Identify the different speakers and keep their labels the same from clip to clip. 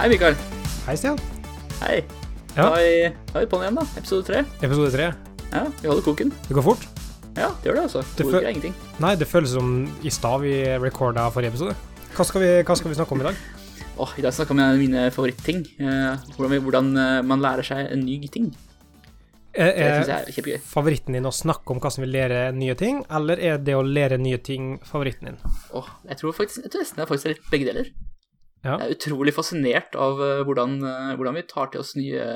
Speaker 1: Hei, Mikael.
Speaker 2: Hei, Stian.
Speaker 1: Hei.
Speaker 2: Ja.
Speaker 1: Da er vi, er på'n igjen, da. Episode tre.
Speaker 2: Episode tre.
Speaker 1: Ja, vi holder koken.
Speaker 2: Det går fort.
Speaker 1: Ja, det gjør det, altså.
Speaker 2: Det
Speaker 1: Det er ingenting.
Speaker 2: Nei, det føles som i stad vi recorda forrige episode. Hva skal, vi, hva skal vi snakke om i dag?
Speaker 1: Åh, I dag snakker vi om mine favorittting. Eh, hvordan, hvordan eh, man lærer seg en ny ting.
Speaker 2: Er,
Speaker 1: Det syns
Speaker 2: er
Speaker 1: er kjempegøy.
Speaker 2: favoritten din å snakke om hvordan vi lærer nye ting, eller er det å lære nye ting favoritten din?
Speaker 1: Åh, jeg tror faktisk, jeg tror nesten det er faktisk litt begge deler.
Speaker 2: Ja.
Speaker 1: Jeg er utrolig fascinert av eh, hvordan, eh, hvordan vi tar til oss nye,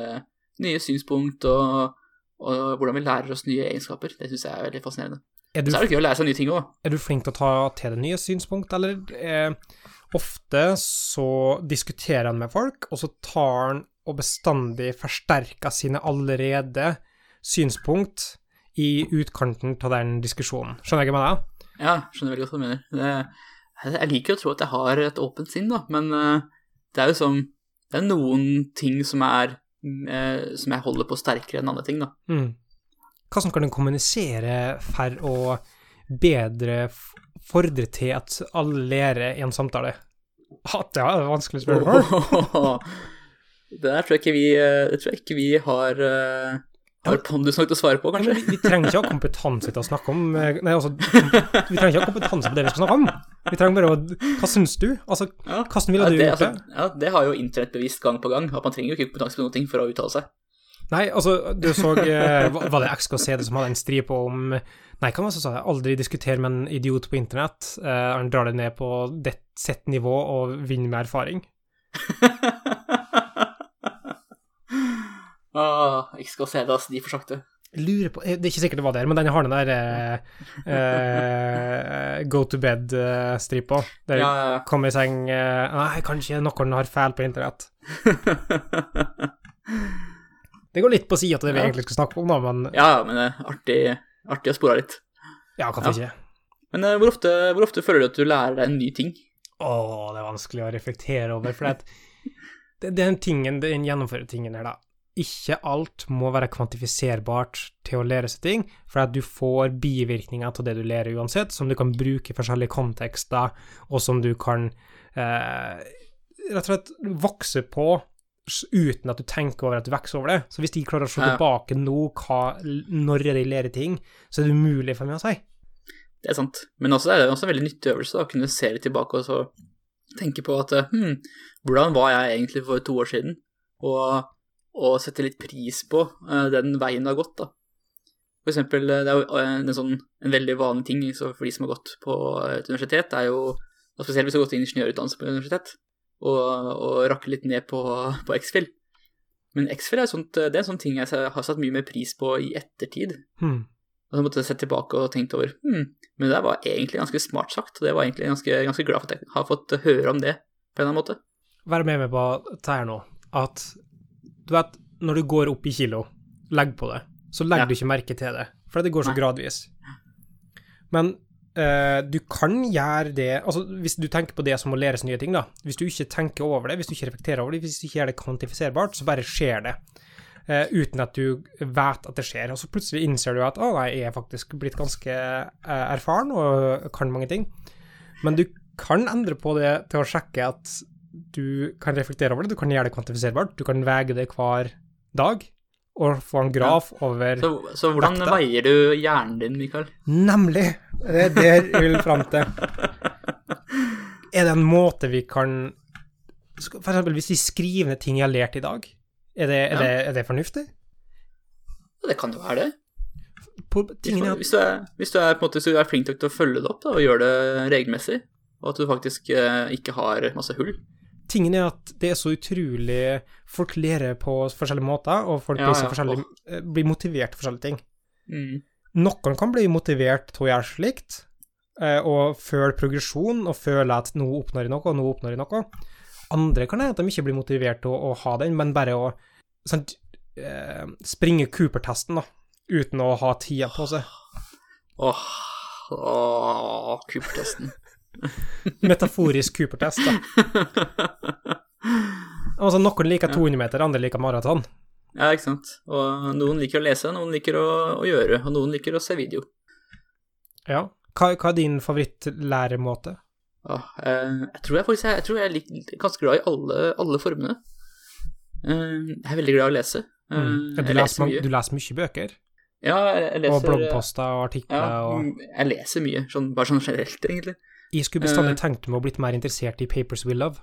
Speaker 1: nye synspunkt, og, og hvordan vi lærer oss nye egenskaper. Det syns jeg er veldig fascinerende.
Speaker 2: Er du,
Speaker 1: Så er det gøy å lære seg nye ting òg.
Speaker 2: er du flink til å ta til deg nye synspunkt, eller eh, ofte så diskuterer han med folk, og så tar han og bestandig forsterker sine allerede synspunkt i utkanten av den diskusjonen. Skjønner jeg hva jeg mener?
Speaker 1: Ja, skjønner veldig godt hva du mener. Det, jeg liker å tro at jeg har et åpent sinn, da, men eh, det er jo som Det er noen ting som er eh, Som jeg holder på sterkere enn andre ting, da.
Speaker 2: Mm. Hvordan kan du kommunisere for å bedre fordre til at alle lærer i en samtale? At det er vanskelig spørsmål.
Speaker 1: det der tror jeg ikke vi eh, tror jeg ikke vi har har pondus nok til å svare på, kanskje.
Speaker 2: Ja, vi, trenger ikke ha kompetanse til å snakke om Nei, altså, vi trenger ikke ha kompetanse på det vi skal snakke om. Vi trenger bare å Hva syns du? Altså,
Speaker 1: Ja.
Speaker 2: hvordan ville du
Speaker 1: det,
Speaker 2: gjort det?
Speaker 1: altså, ja, det har jo internett bevist gang på gang, at man trenger jo ikke kompetanse på ting for å uttale seg.
Speaker 2: Nei, altså, du så eh, Var det XKCD som hadde en stripe om Nei, hva var det som sa det? Aldri diskuter med en idiot på internett. Eh, han drar det ned på det sitt nivå og vinner med erfaring.
Speaker 1: ah, det, altså. De for sakte.
Speaker 2: Jeg lurer på eh, Det er ikke sikkert det var der, men den har den der eh, eh, go to bed-stripa. Der
Speaker 1: Ja, ja, ja.
Speaker 2: kom i seng eh, Nei, kanskje noen har feil på internett. Det går litt på sida til det vi egentlig skal snakke om, da, men
Speaker 1: ja, men det er artig, artig å spore litt.
Speaker 2: ja, hvorfor ikke?
Speaker 1: Men eh, hvor, ofte, hvor ofte føler du at du lærer deg en ny ting?
Speaker 2: Å, det er vanskelig å reflektere over, for det, det, den tingen, den gjennomfører-tingen her, da. Ikke alt må være kvantifiserbart til å lære seg ting, for at du får bivirkninger av det du lærer uansett, som du kan bruke i forskjellige kontekster, og som du kan eh, rett og slett vokse på uten at du tenker over at du vokser over det. Så hvis de klarer å se tilbake nå hva, når de lærer ting, så er det umulig for meg å si.
Speaker 1: Det er sant. Men også er det også en veldig nyttig øvelse å kunne se litt tilbake og så tenke på at hm, hvordan var jeg egentlig for to år siden? Og, og sette litt pris på eh, den veien det har gått, da. For eksempel, eh, det er jo eh, en, sånn, en veldig vanlig ting så for de som har gått på et universitet, det er jo Spesielt hvis du har gått ingeniørutdannelse på universitet, og, og rakke litt ned på, på X-Fill. Men X-Fill er, sånt, det er en sånn ting jeg har satt mye mer pris på i ettertid.
Speaker 2: Hmm.
Speaker 1: Og så måtte jeg sett tilbake og tenkt over hmm, men det der var egentlig ganske smart sagt, og det var egentlig ganske, ganske glad for at jeg har fått høre om det på en eller annen måte.
Speaker 2: være med meg på dette her nå, at du vet, når du går opp i kilo, legg på det, så legger
Speaker 1: Ja.
Speaker 2: du ikke merke til det, for det går så
Speaker 1: Nei.
Speaker 2: gradvis. Men Uh, du kan gjøre det Altså, hvis du tenker på det som å lære seg nye ting, da, hvis du ikke tenker over det, hvis du ikke reflekterer over det, hvis du ikke gjør det kvantifiserbart, så bare skjer det. Uh, uten at du vet at det skjer. Og så plutselig innser du at å nei, jeg er faktisk blitt ganske uh, erfaren og kan mange ting. Men du kan endre på det til å sjekke at du kan reflektere over det, du kan gjøre det kvantifiserbart, du kan veie det hver dag og få en graf over
Speaker 1: Så, så hvordan
Speaker 2: Vekta.
Speaker 1: veier du hjernen din, Mikael?
Speaker 2: Nemlig! Det er det jeg vil fram til. Er det en måte vi kan For eksempel hvis vi skriver ned ting jeg har lært i dag, er det, er
Speaker 1: Ja.
Speaker 2: det, er det fornuftig?
Speaker 1: Det kan jo være det.
Speaker 2: På, tingene
Speaker 1: Hvis du er, hvis du er, på måte, hvis du er flink til å følge det opp da, og gjøre det regelmessig, og at du faktisk eh, ikke har masse hull.
Speaker 2: Tingen er at det er så utrolig Folk lærer på forskjellige måter, og folk
Speaker 1: Ja,
Speaker 2: blir,
Speaker 1: ja.
Speaker 2: eh, blir motivert til forskjellige ting.
Speaker 1: Mm.
Speaker 2: Noen kan bli motivert til å gjøre slikt, eh, og føle progresjon, og føle at nå oppnår jeg noe, og nå oppnår jeg noe. Andre kan hende at de ikke blir motivert til å, å ha den, men bare å sånn, eh, springe Cooper-testen, da, uten å ha tida på seg.
Speaker 1: Åh, åh Cooper-testen.
Speaker 2: Metaforisk Cooper-test, da. Altså, noen liker 200 meter, andre liker maraton.
Speaker 1: Ja, ikke sant. Og noen liker å lese, noen liker å, å gjøre, og noen liker å se video.
Speaker 2: Ja. Hva, hva er din favorittlæremåte?
Speaker 1: Eh, jeg tror jeg faktisk jeg, jeg tror jeg er litt, ganske glad i alle, alle formene. Eh, jeg er veldig glad i å lese. Eh,
Speaker 2: Mm. Ja, du, leser, mye. du leser mye bøker?
Speaker 1: Ja, jeg, jeg leser
Speaker 2: og bloggposter og artikler
Speaker 1: Ja,
Speaker 2: og
Speaker 1: mm, jeg leser mye, sånn, bare sånn generelt, egentlig.
Speaker 2: Jeg skulle bestandig
Speaker 1: Eh.
Speaker 2: tenkt meg å blitt mer interessert i Papers We Love.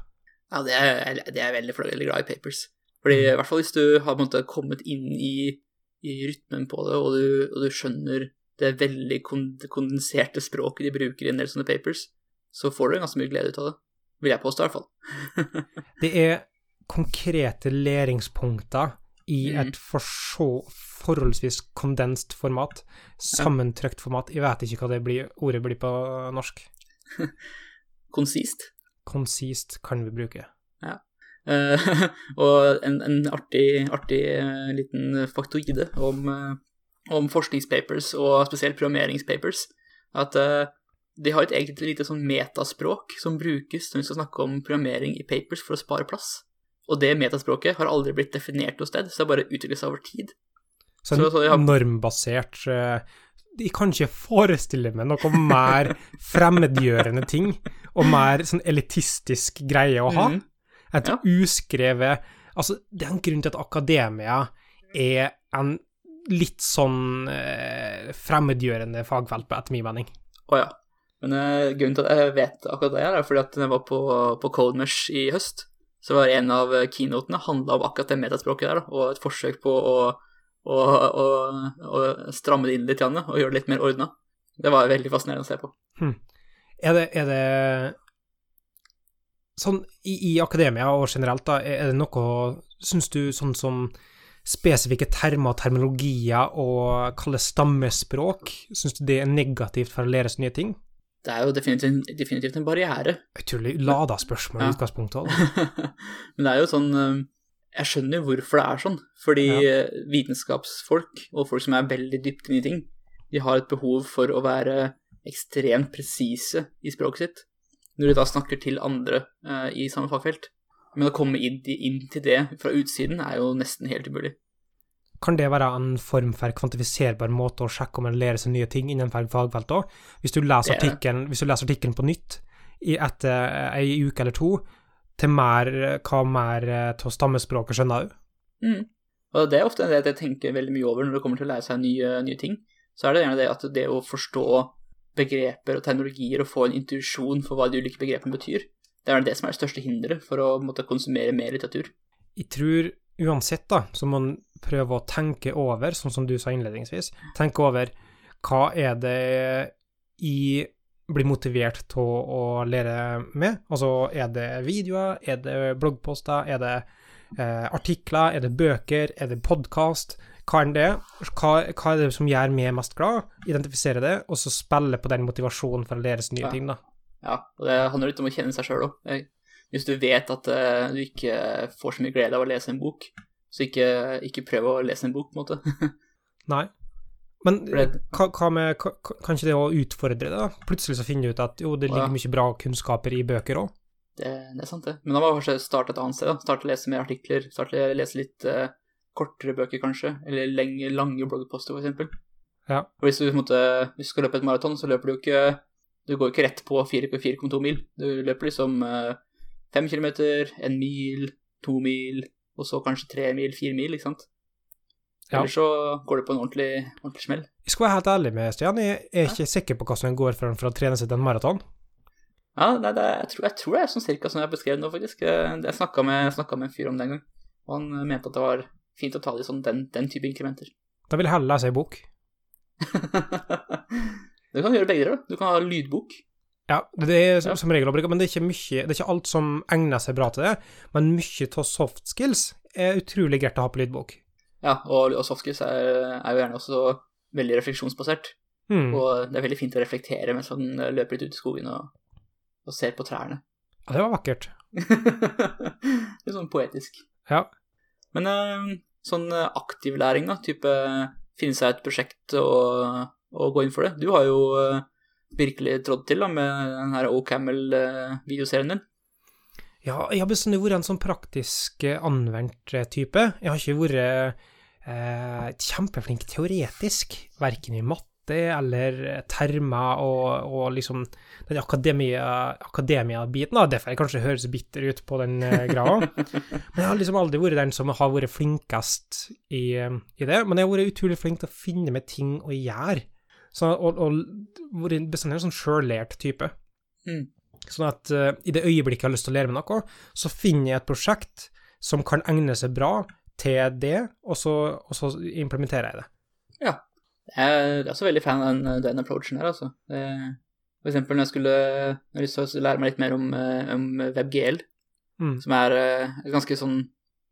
Speaker 1: Ja, det er, det er veldig, veldig glad i Papers. Fordi
Speaker 2: Mm.
Speaker 1: i hvert fall hvis du har måte kommet inn i, i rytmen på det, og du, og du skjønner det veldig kondenserte språket de bruker i en del sånne papers, så får du ganske mye glede ut av det. Vil jeg påstå, i hvert fall.
Speaker 2: Det er konkrete læringspunkter i
Speaker 1: Mm.
Speaker 2: et for så forholdsvis kondenst format. Sammentrykt format. Jeg vet ikke hva det blir, ordet blir på norsk.
Speaker 1: Konsist.
Speaker 2: Konsist kan vi bruke.
Speaker 1: Eh, og en, en artig, artig uh, liten faktoide om, uh, om forskningspapers, og spesielt programmeringspapers, at de har et eget lite sånn metaspråk som brukes når vi skal snakke om programmering i papers for å spare plass. Og det metaspråket har aldri blitt definert noe sted, så det har bare utviklet seg over tid.
Speaker 2: Så,
Speaker 1: Så- så har-
Speaker 2: normbasert eh, Jeg kan ikke forestille meg noe mer fremmedgjørende ting og mer sånn elitistisk greie å ha.
Speaker 1: Mhm.
Speaker 2: Et
Speaker 1: Ja.
Speaker 2: uskrevet Altså, det er en grunn til at akademia er en litt sånn eh, fremmedgjørende fagfelt, på etter min mening.
Speaker 1: Å ja. Men eh, grunnen til at jeg vet akkurat det, her, er fordi at når jeg var på, på Codemesh i høst, så var en av keynotene handla om akkurat det metaspråket der, og et forsøk på å, å, og, og, stramme det inn litt igjen, og gjøre det litt mer ordna. Det var veldig fascinerende å se på.
Speaker 2: Er det, er det Sånn i, i akademia og generelt, da, er det noe Syns du sånn som spesifikke termer og terminologier og kalle stammespråk, syns du det er negativt for å lære seg nye ting?
Speaker 1: Det er jo definitivt, definitivt en barriere.
Speaker 2: Utrolig lada spørsmål i
Speaker 1: Ja.
Speaker 2: utgangspunktet.
Speaker 1: Men det er jo sånn Jeg skjønner hvorfor det er sånn. Fordi ja. vitenskapsfolk, og folk som er veldig dypt inne i ting, de har et behov for å være ekstremt presise i språket sitt når de da snakker til andre eh, i samme fagfelt. Men å komme inn, inn til det fra utsiden er jo nesten helt umulig.
Speaker 2: Kan det være en form for kvantifiserbar måte å sjekke om en lærer seg nye ting innenfor fagfeltet òg? Hvis, du leser
Speaker 1: er-
Speaker 2: artikkelen- hvis du leser artikkelen på nytt i etter ei uke eller to, til mer, hva mer eh, av stammespråket skjønner du?
Speaker 1: Mm. Og det er ofte det jeg tenker veldig mye over når det kommer til å lære seg nye, nye ting. Så er det gjerne det at det å forstå begreper og teknologier og få en intuisjon for hva de ulike begrepene betyr, det er det som er det største hinderet for å måtte konsumere mer litteratur.
Speaker 2: Jeg tror uansett, da, så må man prøve å tenke over, sånn som du sa innledningsvis, tenke over hva er det jeg blir motivert til å lære med? Altså, er det videoer, er det bloggposter, er det eh, artikler, er det bøker, er det podkast? Hva er det? Hva, hva er det som gjør meg mest glad? Identifisere det, og så spille på den motivasjonen for å lære seg nye
Speaker 1: Ja.
Speaker 2: ting, da.
Speaker 1: Ja, og det handler litt om å kjenne seg sjøl òg. Hvis du vet at eh, du ikke får så mye glede av å lese en bok, så ikke, ikke prøv å lese en bok, på en måte.
Speaker 2: Nei. Men hva, med Kan ikke det å utfordre det, da? Plutselig så finner du ut at jo, det ligger mye bra kunnskaper i bøker òg.
Speaker 1: Det, det er sant, det. Men da må man kanskje starte et annet sted. da. Starte å lese mer artikler. Starte å lese litt uh, kortere bøker, kanskje. Eller lenge, lange bloggposter, for eksempel.
Speaker 2: Ja.
Speaker 1: Og hvis du, måte, hvis du skal løpe et maraton, så løper du jo ikke Du går ikke rett på 4,2 mil. Du løper liksom uh, fem kilometer, en mil, to mil, og så kanskje tre mil, fire mil, ikke sant?
Speaker 2: Ja.
Speaker 1: Ellers så går du på en ordentlig, ordentlig smell.
Speaker 2: Jeg skal være helt ærlig med Stian, jeg er ikke sikker på hvordan en går for for å trene seg til en maraton.
Speaker 1: Ja, nei, det, jeg, tror, jeg tror det er sånn cirka som jeg beskrev nå, faktisk. Eh, Jeg snakka med, med en fyr om det en gang, og han eh, mente at det var fint å ta det i sånn den, den type inkrementer.
Speaker 2: Da vil jeg heller lese ei bok.
Speaker 1: du kan gjøre begge deler. da. Du kan ha lydbok.
Speaker 2: Ja, det er som, som regel obligatorisk, men det er, ikke mye, det er ikke alt som egner seg bra til det. Men mye av soft skills er utrolig greit å ha på lydbok.
Speaker 1: Ja, og, og softskills er, er jo gjerne også veldig refleksjonsbasert.
Speaker 2: Mm.
Speaker 1: Og det er veldig fint å reflektere mens man løper litt ut i skogen og, og ser på trærne.
Speaker 2: Ja, det var vakkert.
Speaker 1: Litt sånn poetisk.
Speaker 2: Ja.
Speaker 1: Men eh, sånn eh, aktiv læring, da, type finne seg et prosjekt og, og gå inn for det. Du har jo eh, virkelig trådt til da, med den her O-Camel-videoserien din.
Speaker 2: Ja, jeg har bestandig vært en sånn praktisk eh, anvendt eh, type. Jeg har ikke vært eh, kjempeflink teoretisk, verken i matte eller eh, termer og, og liksom den akademia- akademia-biten. Akademia Derfor jeg kanskje høres bitter ut på den grava. Men jeg har liksom aldri vært den som har vært flinkest i, eh, i det. Men jeg har vært utrolig flink til å finne med ting å gjøre. Så, og, og vært bestandig en sånn sjøllært type.
Speaker 1: Mm.
Speaker 2: Sånn at uh, i det øyeblikket jeg har lyst til å lære meg noe, så finner jeg et prosjekt som kan egne seg bra til det, og så, og så implementerer jeg det.
Speaker 1: Ja. Jeg er også veldig fan av den, den approachen her, altså. For eksempel når jeg skulle jeg til å lære meg litt mer om, eh, om WebGL,
Speaker 2: Mm.
Speaker 1: som er eh, et ganske sånn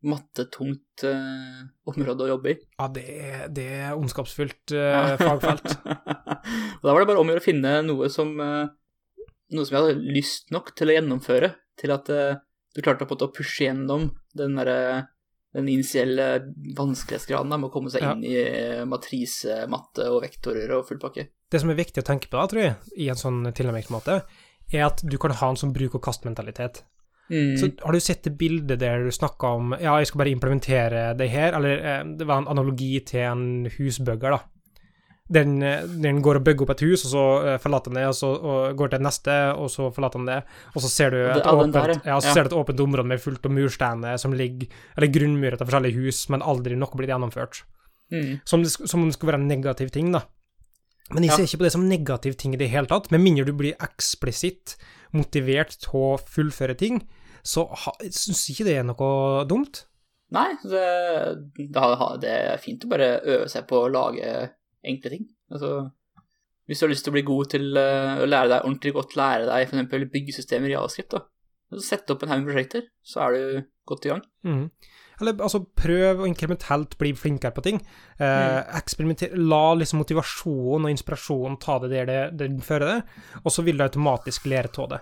Speaker 1: mattetungt eh, område å jobbe i.
Speaker 2: Ja, det er, det er ondskapsfullt eh, fagfelt.
Speaker 1: og da var det bare om å finne noe som, eh, noe som jeg hadde lyst nok til å gjennomføre, til at eh, du klarte å pushe gjennom den derre den initielle vanskelighetsgraden med å komme seg
Speaker 2: Ja.
Speaker 1: inn i eh, matrise, matte og vektorer og full pakke.
Speaker 2: Det som er viktig å tenke på da, tror jeg, i en sånn tilnærmingsmåte, er at du kan ha en sånn bruk og kast-mentalitet.
Speaker 1: Mm.
Speaker 2: Så har du sett det bildet der du snakka om ja, jeg skal bare implementere det her, eller eh, det var en analogi til en husbøgger, da. Den, den går og bygger opp et hus, og så eh, forlater han det, og så og går til neste, og så forlater han det, og så ser du et, åpent,
Speaker 1: der, ja.
Speaker 2: ja, ser du et åpent område med fullt av mursteiner som ligger, eller grunnmurer til forskjellige hus, men aldri noe blir gjennomført.
Speaker 1: Mm.
Speaker 2: Som, det, som om det skulle være en negativ ting, da. Men jeg ser ikke på det som negativ ting i det hele tatt, med mindre du blir eksplisitt motivert til å fullføre ting, så syns ikke det er noe dumt.
Speaker 1: Nei, det, det er fint å bare øve seg på å lage enkle ting. Altså, hvis du har lyst til å bli god til eh, å lære deg ordentlig godt lære deg f.eks. byggesystemer i Javascript, da. Så Sett opp en haug med prosjekter, så er du godt i gang.
Speaker 2: Mm. Eller altså, prøv å inkrementelt bli flinkere på ting. Eh, eksperimenter, La liksom motivasjon og inspirasjon ta det der det, det fører det, og så vil du automatisk lære av det.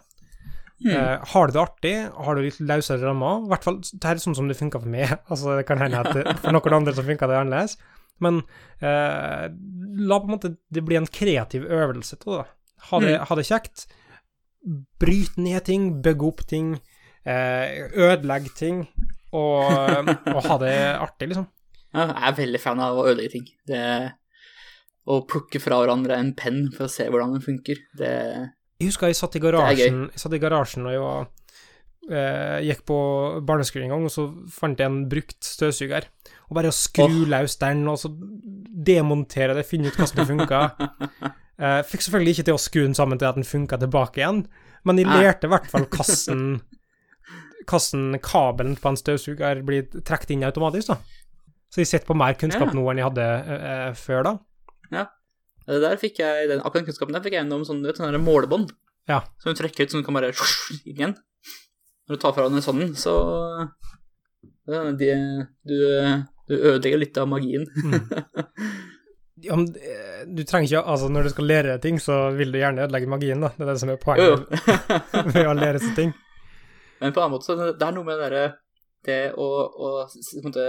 Speaker 1: Mm.
Speaker 2: Eh, har du det artig, har du litt løsere rammer I hvert fall, det her er sånn som det funka for meg. Altså, det kan hende at for noen andre så funka det annerledes. Men eh, la på en måte det bli en kreativ øvelse til det. Ha det, ha det kjekt. Bryt ned ting, bygg opp ting, eh, ødelegg ting, og, og ha det artig, liksom.
Speaker 1: Ja, jeg er veldig fan av å ødelegge ting. Det, å plukke fra hverandre en penn for å se hvordan den funker, det
Speaker 2: Jeg husker jeg satt i garasjen, jeg satt i garasjen og jeg var, eh, gikk på barneskolen en gang, og så fant jeg en brukt støvsuger. Og bare skru løs den, og så demontere det, finne ut hvordan det funka. uh, fikk selvfølgelig ikke til å skru den sammen til at den funka tilbake igjen, men jeg lærte i hvert fall hvordan hvordan kabelen på en støvsuger blir trukket inn automatisk, da. Så jeg sitter på mer kunnskap
Speaker 1: Ja.
Speaker 2: nå enn jeg hadde uh, før da.
Speaker 1: Det der fikk jeg, den, akkurat kunnskapen der fikk jeg gjennom sånn, du vet, sånne målebånd.
Speaker 2: Ja.
Speaker 1: Som du trekker ut, så du kan bare inn igjen. Når du tar fra den sånn, så ja, de, du, du ødelegger litt av magien.
Speaker 2: Ja, men eh, du trenger ikke Altså, når du skal lære ting, så vil du gjerne ødelegge magien, da. Det er det som er poenget med å lære seg ting.
Speaker 1: Men på en annen måte, så det er noe med det derre Det å, å måte,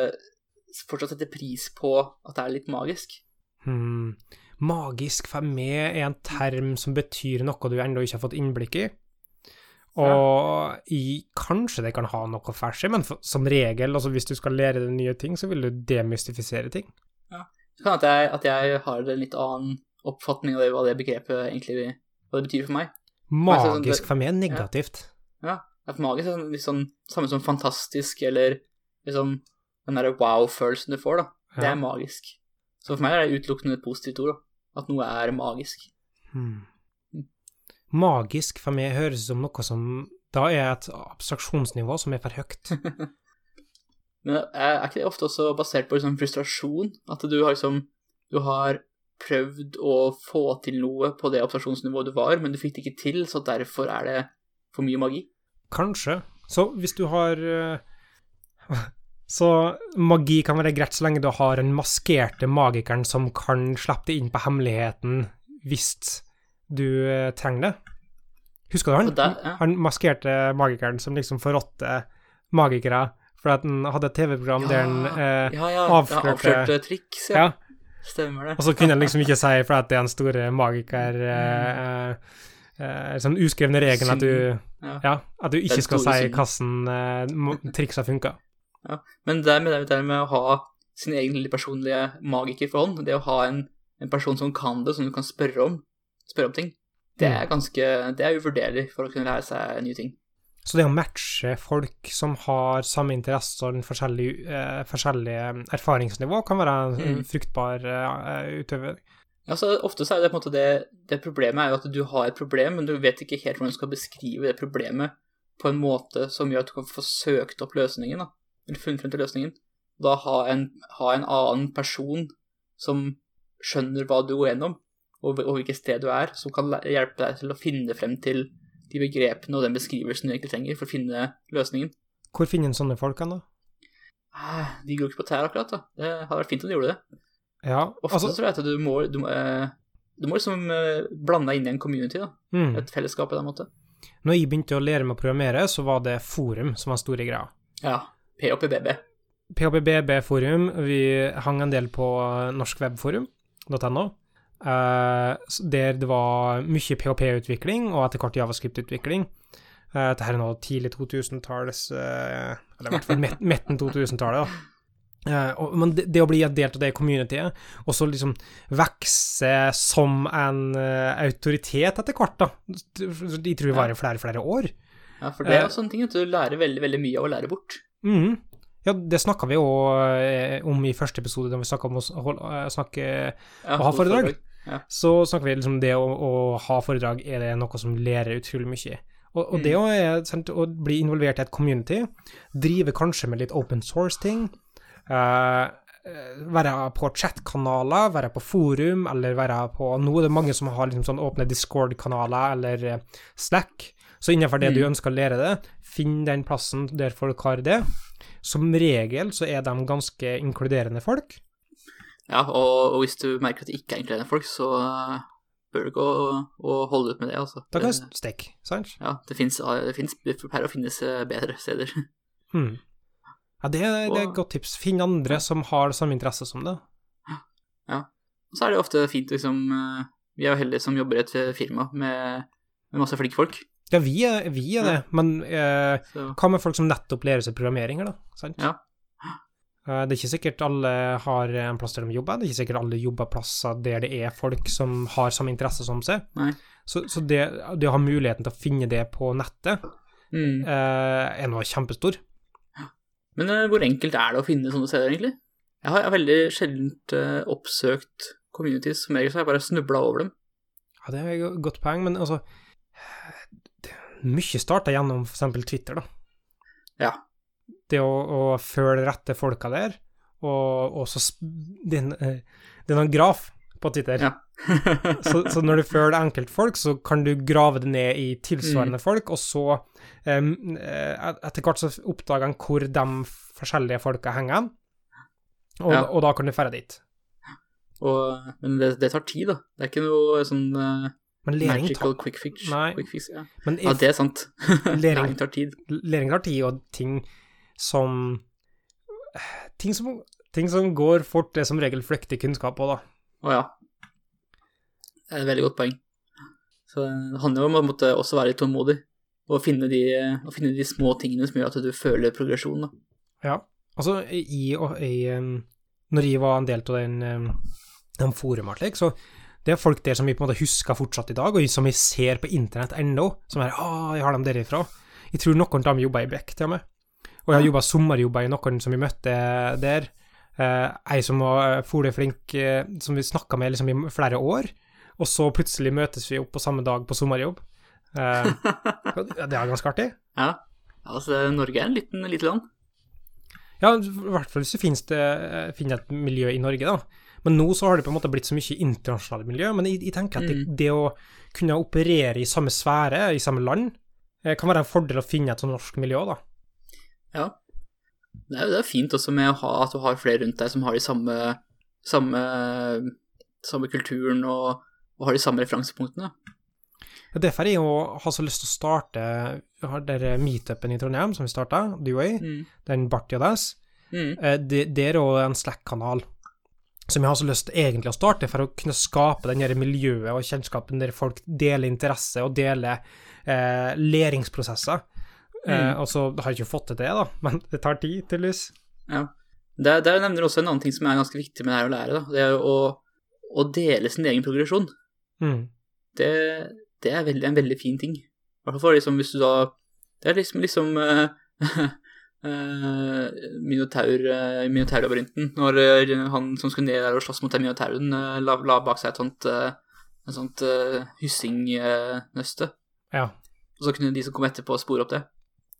Speaker 1: fortsatt sette pris på at det er litt magisk.
Speaker 2: Hmm. Magisk for meg er en term som betyr noe du ennå ikke har fått innblikk i. Og i, kanskje det kan ha noe fersk i, men for, som regel, altså hvis du skal lære deg nye ting, så vil du demystifisere ting.
Speaker 1: Det kan at at jeg har en litt annen oppfatning av det, hva det begrepet egentlig hva det betyr for meg. sånn
Speaker 2: Magisk
Speaker 1: det-
Speaker 2: for meg er negativt.
Speaker 1: Ja, at magisk er sånn, litt sånn samme som fantastisk, eller liksom den derre wow-følelsen du får, da. Det
Speaker 2: Ja.
Speaker 1: er magisk. Så for meg er det utelukkende et positivt ord, da. At noe er magisk.
Speaker 2: Hmm. Magisk for meg høres ut som noe som da er et abstraksjonsnivå som er for høyt.
Speaker 1: Men er ikke det ofte også basert på liksom frustrasjon? At du har liksom Du har prøvd å få til noe på det abstraksjonsnivået du var, men du fikk det ikke til, så derfor er det for mye magi?
Speaker 2: Kanskje. Så hvis du har eh, Så magi kan være greit så lenge du har en maskerte magikeren som kan slippe det inn på hemmeligheten hvis du eh, trenger det. Husker du han?
Speaker 1: Der- ja.
Speaker 2: Han maskerte magikeren som liksom forrådte magikere fordi at han hadde et TV-program der han eh,
Speaker 1: ja, ja,
Speaker 2: avslørte-
Speaker 1: avslørte triks, ja.
Speaker 2: ja.
Speaker 1: Stemmer det.
Speaker 2: Og så kunne han liksom ikke si, for at det er en stor magiker eh, eh, eh, Sånn uskrevne regel at du
Speaker 1: Ja.
Speaker 2: Ja, at du ikke skal si hvordan eh, triksa funka.
Speaker 1: Men det med det med å ha sin egen lille personlige magikerforhånd, det å ha en en person som kan det, som du kan spørre om, spørre om ting, det er ganske Det er uvurderlig for å kunne lære seg nye ting.
Speaker 2: Så det å matche folk som har samme interesse og forskjellig, eh, forskjellig erfaringsnivå, kan være en
Speaker 1: Mm.
Speaker 2: fruktbar eh, utøver.
Speaker 1: Ja, så Ofte så er det på en måte det, det problemet er jo at du har et problem, men du vet ikke helt hvordan du skal beskrive det problemet på en måte som gjør at du kan få søkt opp løsningen, da, eller funnet frem til løsningen. Da ha en, ha en annen person som skjønner hva du går gjennom, og, og hvilket sted du er, som kan hjelpe deg til å finne frem til de begrepene og den beskrivelsen du egentlig trenger for å finne løsningen.
Speaker 2: Hvor finner en sånne folk hen, da?
Speaker 1: Ah, De går ikke på tær akkurat, da. Det hadde vært fint om de gjorde det.
Speaker 2: Ja,
Speaker 1: Ofte
Speaker 2: altså
Speaker 1: så tror jeg at du må, du, eh, du må liksom eh, blande deg inn i en community, da.
Speaker 2: mm.
Speaker 1: Et fellesskap på den måten.
Speaker 2: Når jeg begynte å lære meg å programmere, så var det forum som var store greia.
Speaker 1: Ja. PHPBB.
Speaker 2: PHPBB-forum. vi hang en del på norskwebforum.no, s- der det var mye PHP-utvikling, og etter hvert JavaScript-utvikling. Uh, dette er nå tidlig 2000-talls eh, Eller i hvert fall midt- midten 2000-tallet, da. Eh, og, men det, det å bli en del av det communityet, og så liksom vokse som en eh, autoritet etter hvert, da. De tror det varer flere flere år.
Speaker 1: Ja, for det er
Speaker 2: Eh.
Speaker 1: jo sånne ting at du lærer veldig, veldig mye av å lære bort.
Speaker 2: Mhm. Ja, det snakka vi jo eh, om i første episode, da vi snakka om å eh, snakke
Speaker 1: Ja,
Speaker 2: Å ha foredrag.
Speaker 1: Ja.
Speaker 2: Så snakker vi liksom det å, å ha foredrag, er det noe som lærer utrolig mye. Og, og
Speaker 1: Mm.
Speaker 2: det å, sant, å bli involvert i et community, drive kanskje med litt open source-ting, eh, eh, være på chat-kanaler, være på forum, eller være på Nå er det mange som har liksom sånn åpne Discord-kanaler eller eh, Slack. Så innenfor det du
Speaker 1: Mm.
Speaker 2: ønsker å lære det, finn den plassen der folk har det. Som regel så er de ganske inkluderende folk.
Speaker 1: Ja, og, og hvis du merker at det ikke er inkluderende folk, så eh, bør du ikke å, å holde ut med det, altså.
Speaker 2: Da kan du stikke, sant?
Speaker 1: Ja, det fins pleier å finnes eh, bedre steder.
Speaker 2: Hmm. Ja, det, det er et godt tips. Finn andre som har samme interesse som det.
Speaker 1: Og så er det ofte fint, liksom eh, Vi er jo heldige som jobber i et firma med, med masse flinke folk.
Speaker 2: Ja, vi er, vi er det, men eh, hva med folk som nettopp lærer seg programmeringer, da? Sant?
Speaker 1: Ja.
Speaker 2: Eh, det er ikke sikkert alle har en plass der de jobber, det er ikke sikkert alle jobber plasser der det er folk som har samme interesse som seg.
Speaker 1: Nei.
Speaker 2: Så, så det, det å ha muligheten til å finne det på nettet,
Speaker 1: mm.
Speaker 2: eh, er noe kjempestor.
Speaker 1: Men eh, hvor enkelt er det å finne sånne steder, egentlig? Jeg har, veldig sjelden oppsøkt communities. Som regel så har jeg bare snubla over dem.
Speaker 2: Ja, det er et godt poeng, men altså Mye starter gjennom eksempel Twitter, da.
Speaker 1: Ja.
Speaker 2: Det å, å følge rette folka der, og, og så det, eh, det er en graf på Twitter.
Speaker 1: Ja.
Speaker 2: så, så når du følger enkeltfolk, så kan du grave det ned i
Speaker 1: Mm.
Speaker 2: tilsvarende folk, og så eh, etter hvert så oppdager en hvor de forskjellige folka henger og,
Speaker 1: Ja.
Speaker 2: og da kan du dra dit.
Speaker 1: Og, men det, det tar tid, da. Det er ikke noe sånn
Speaker 2: uh,
Speaker 1: magical
Speaker 2: tar,
Speaker 1: quick fix. Quick fix ja.
Speaker 2: men
Speaker 1: ja, det er sant.
Speaker 2: Læring
Speaker 1: tar tid.
Speaker 2: læring tar tid, og ting som ting som, ting som går fort, er som regel flyktig kunnskap òg, da.
Speaker 1: Å ja. Det er et veldig godt poeng. Så det handler jo om å måtte også være litt tålmodig, og finne de, og finne de små tingene som gjør at du føler progresjon, da.
Speaker 2: Ja. Altså, i, og i um, Når jeg var en del av den, um, den forumet, så det er folk der som vi på en måte husker fortsatt i dag, og som vi ser på internett ennå, som er 'Å, jeg har dem derifra'. Jeg tror noen av dem jobber i Beck, til og med. Og jeg har jobba sommerjobber i noen som vi møtte der. Uh, ei som var fole flink, uh, som vi snakka med liksom i flere år, og så plutselig møtes vi opp på samme dag på sommerjobb. Uh, det er ganske artig.
Speaker 1: Ja. Altså, Norge er en liten, lite land.
Speaker 2: Ja, i hvert fall hvis du finner, det, finner et miljø i Norge, da. Men nå så har det på en måte blitt så mye internasjonale miljø. Men jeg, jeg tenker at det,
Speaker 1: Mm.
Speaker 2: det å kunne operere i samme sfære, i samme land, eh, kan være en fordel å finne et sånt norsk miljø, da.
Speaker 1: Ja. Det er jo fint også med å ha, at du har flere rundt deg som har de samme, samme, samme kulturen og, og har de samme referansepunktene.
Speaker 2: Og Derfor er jeg jo har så lyst til å starte Vi har der meetupen i Trondheim som vi starta, du og jeg,
Speaker 1: Mm.
Speaker 2: den Barti og Dass.
Speaker 1: Mm.
Speaker 2: Eh, Det, det er òg en Slack-kanal som jeg har så lyst til egentlig å starte for å kunne skape den miljøet og kjennskapen der folk deler interesse og deler eh, læringsprosesser. Eh,
Speaker 1: Mm.
Speaker 2: og så har jeg ikke fått til det, da, men det tar tid, tydeligvis.
Speaker 1: Ja. Der, der nevner du også en annen ting som er ganske viktig med det her å lære. Da. Det er å å dele sin egen progresjon,
Speaker 2: Mm.
Speaker 1: det, det er veldig, en veldig fin ting. I hvert fall for liksom hvis du da Det er liksom, liksom uh, Uh, Minotaur, uh, Minotaurlabyrinten, når uh, han som skulle ned der og slåss mot den minotauren, uh, la, la bak seg et sånt uh, en sånt uh, hyssingnøste.
Speaker 2: Ja.
Speaker 1: Og så kunne de som kom etterpå, spore opp det.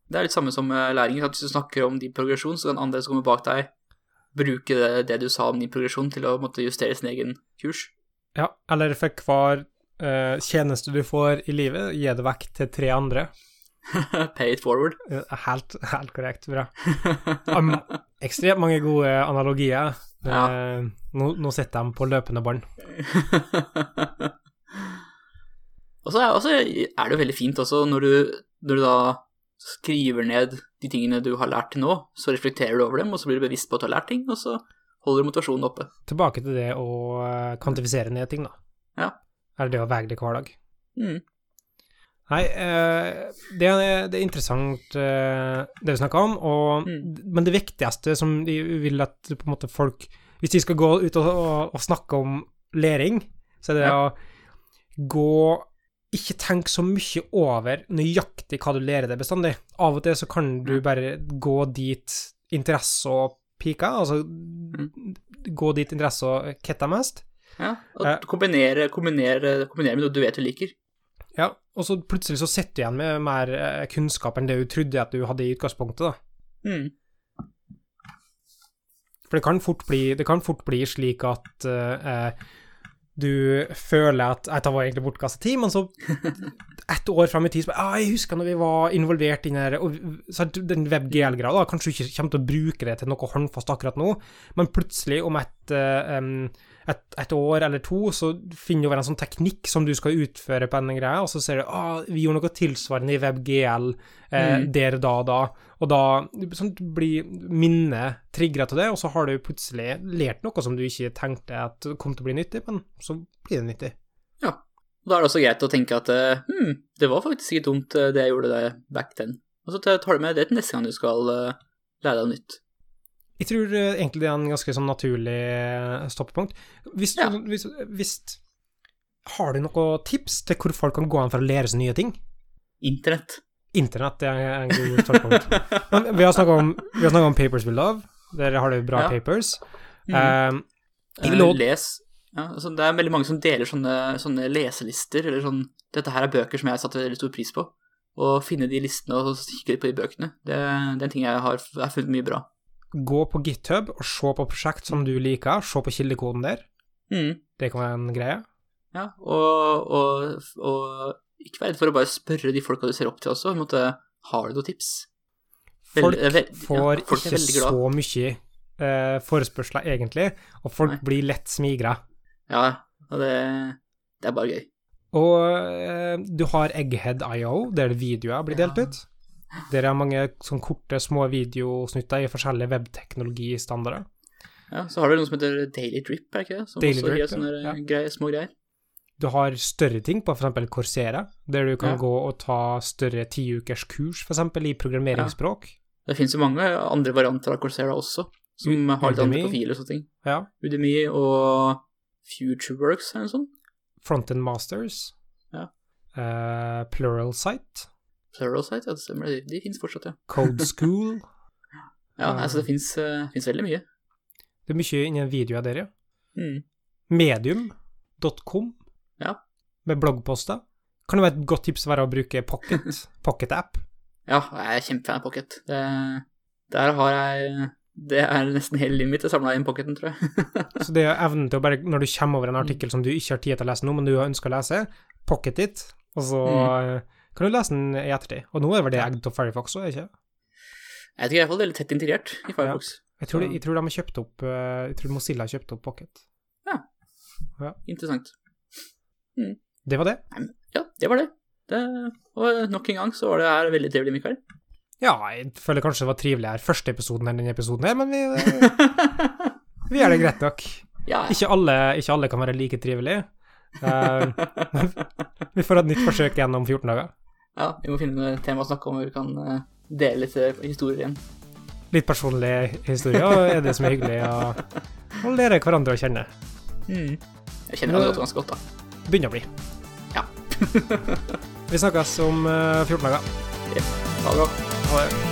Speaker 1: Det er litt samme som uh, læring. At hvis du snakker om din progresjon, så kan andre som kommer bak deg, bruke det, det du sa om din progresjon, til å måtte justere sin egen kurs.
Speaker 2: ja. Eller for hver uh, tjeneste du får i livet, gi det vekk til tre andre.
Speaker 1: Pay it forward.
Speaker 2: Eh, Helt, helt korrekt. Bra. Um, ekstremt mange gode analogier.
Speaker 1: Ja.
Speaker 2: Uh, nå, nå sitter de på løpende bånd.
Speaker 1: og så er, er det jo veldig fint også når du, når du da skriver ned de tingene du har lært til nå, så reflekterer du over dem, og så blir du bevisst på at du har lært ting, og så holder du motivasjonen oppe.
Speaker 2: Tilbake til det å eh, kvantifisere ned ting, da.
Speaker 1: Ja.
Speaker 2: Eller det å veie det hver dag.
Speaker 1: Mm.
Speaker 2: Nei, eh, det, er, det er interessant eh, det vi snakker om, og,
Speaker 1: Mm.
Speaker 2: men det viktigste som de vil at måte folk Hvis de skal gå ut og, og, og snakke om læring, så er det
Speaker 1: Ja.
Speaker 2: å gå Ikke tenk så mye over nøyaktig hva du lærer deg bestandig. Av og til så kan du bare gå dit interesse og piker, altså gå dit interesse og kitter mest.
Speaker 1: Ja, og
Speaker 2: Eh.
Speaker 1: kombinere, kombinere, kombinere med noe du vet du liker.
Speaker 2: Ja, og så plutselig så sitter du igjen med mer eh, kunnskap enn det du trodde at du hadde i utgangspunktet, da.
Speaker 1: Mm.
Speaker 2: For det kan fort bli, det kan fort bli slik at eh, du føler at Dette var egentlig bortkasta tid, men så ett år fram i tid så bare, ah, Jeg husker når vi var involvert i den her og, så Den WebGL-greia, da, kanskje du ikke kommer til å bruke det til noe håndfast akkurat nå, men plutselig, om et, em, et, et år eller to, så finner du over en sånn teknikk som du skal utføre på en greie, og så ser du ah, vi gjorde noe tilsvarende i WebGL eh,
Speaker 1: Mm.
Speaker 2: der da da, og da sånn, blir minnet trigga til det, og så har du plutselig lært noe som du ikke tenkte at kom til å bli nyttig, men så blir det nyttig.
Speaker 1: Ja. Og da er det også greit å tenke at hm, det var faktisk ikke dumt eh, det jeg gjorde det back then. Og så tar du med det til neste gang du skal eh, lære deg noe nytt.
Speaker 2: Jeg tror eh, egentlig det er en ganske sånn naturlig eh, stoppepunkt. Hvis,
Speaker 1: Ja.
Speaker 2: hvis, hvis Har du noen tips til hvor folk kan gå an for å lære seg nye ting?
Speaker 1: Internett.
Speaker 2: Internett det er en god stoppepunkt. Vi har snakka om, om Papers We Love. Der har du bra
Speaker 1: Ja.
Speaker 2: papers.
Speaker 1: Mm.
Speaker 2: Også-
Speaker 1: Les. Ja, altså det er veldig mange som deler sånne, sånne leselister, eller sånn Dette her er bøker som jeg satte veldig stor pris på. Å finne de listene og kikke på de bøkene, det, det er en ting jeg har, jeg har funnet mye bra.
Speaker 2: Gå på GitHub og se på prosjekt som du liker. Se på kildekoden der.
Speaker 1: Mm.
Speaker 2: Det kan være en greie.
Speaker 1: Ja, og, og, og ikke vær redd for å bare spørre de folka du ser opp til også. måte, Har du noen tips?
Speaker 2: Folk
Speaker 1: Vel- vel- ja,
Speaker 2: får
Speaker 1: folk
Speaker 2: ikke så mye eh, forespørsler, egentlig, og folk
Speaker 1: Nei.
Speaker 2: blir lett smigra.
Speaker 1: Ja, og det, det er bare gøy.
Speaker 2: Og eh, du har Egghead.io, der videoer blir delt
Speaker 1: Ja.
Speaker 2: Ut. Der er mange sånn korte, små videosnutter i forskjellige webteknologistandarder.
Speaker 1: Ja, Så har du noe som heter Daily Drip, er ikke det? Som
Speaker 2: Daily
Speaker 1: også
Speaker 2: Drip,
Speaker 1: gir sånne
Speaker 2: ja.
Speaker 1: greier, små greier.
Speaker 2: Du har større ting på f.eks. Corsera, der du kan
Speaker 1: Ja.
Speaker 2: gå og ta større tiukers kurs, f.eks. i programmeringsspråk.
Speaker 1: Det finnes jo mange andre varianter av Corsera også, som
Speaker 2: U-
Speaker 1: har litt andre profiler og sånne ting.
Speaker 2: Ja.
Speaker 1: Udemy og Futureworks eller noe sånt.
Speaker 2: Frontend Masters.
Speaker 1: Ja.
Speaker 2: Uh, Pluralsight.
Speaker 1: Pluralsight, ja, det stemmer. De, de finnes fortsatt, ja.
Speaker 2: Code School.
Speaker 1: Ja,
Speaker 2: Ja.
Speaker 1: altså det finnes, uh, veldig mye.
Speaker 2: Det er mye innen videoer der, ja.
Speaker 1: Mm.
Speaker 2: Medium.com.
Speaker 1: Ja.
Speaker 2: Med bloggposter. Kan det være et godt tips være å bruke Pocket, Pocket App?
Speaker 1: Ja, jeg er kjempefan av Pocket. Det, der har jeg Det er nesten hele livet mitt jeg samla inn Pocketen, tror jeg.
Speaker 2: Så det er evnen til å bare, når du kommer over en artikkel som du ikke har tid til å lese nå, men du ønsker å lese, pocket it, og så eh, kan du lese den i ettertid. Og nå er vel det egg til Firefox òg, ikke
Speaker 1: Jeg tror fall det er litt tett integrert i Firefox.
Speaker 2: jeg tror, de, jeg tror de har kjøpt opp eh, Jeg tror Mozilla har kjøpt opp Pocket.
Speaker 1: Ja, Interessant.
Speaker 2: Det var det.
Speaker 1: Ja, det var det. det. Og nok en gang så var det her veldig trivelig, Mikael.
Speaker 2: Ja, jeg føler kanskje det var triveligere første episoden enn denne episoden her, men vi, eh, vi gjør det greit nok.
Speaker 1: ja,
Speaker 2: Ikke alle, ikke alle kan være like trivelige. Uh, vi får et nytt forsøk igjen om 14 dager.
Speaker 1: Ja, vi må finne et tema å snakke om hvor vi kan eh, dele litt eh, historier igjen.
Speaker 2: Litt personlig historie, og er det som er hyggelig å, å lære hverandre å kjenne.
Speaker 1: Mm. Jeg kjenner Anne ganske godt, da.
Speaker 2: Begynner å bli.
Speaker 1: Ja.
Speaker 2: Vi snakkes om eh, 14 dager.
Speaker 1: Ha det bra.
Speaker 2: Ha det.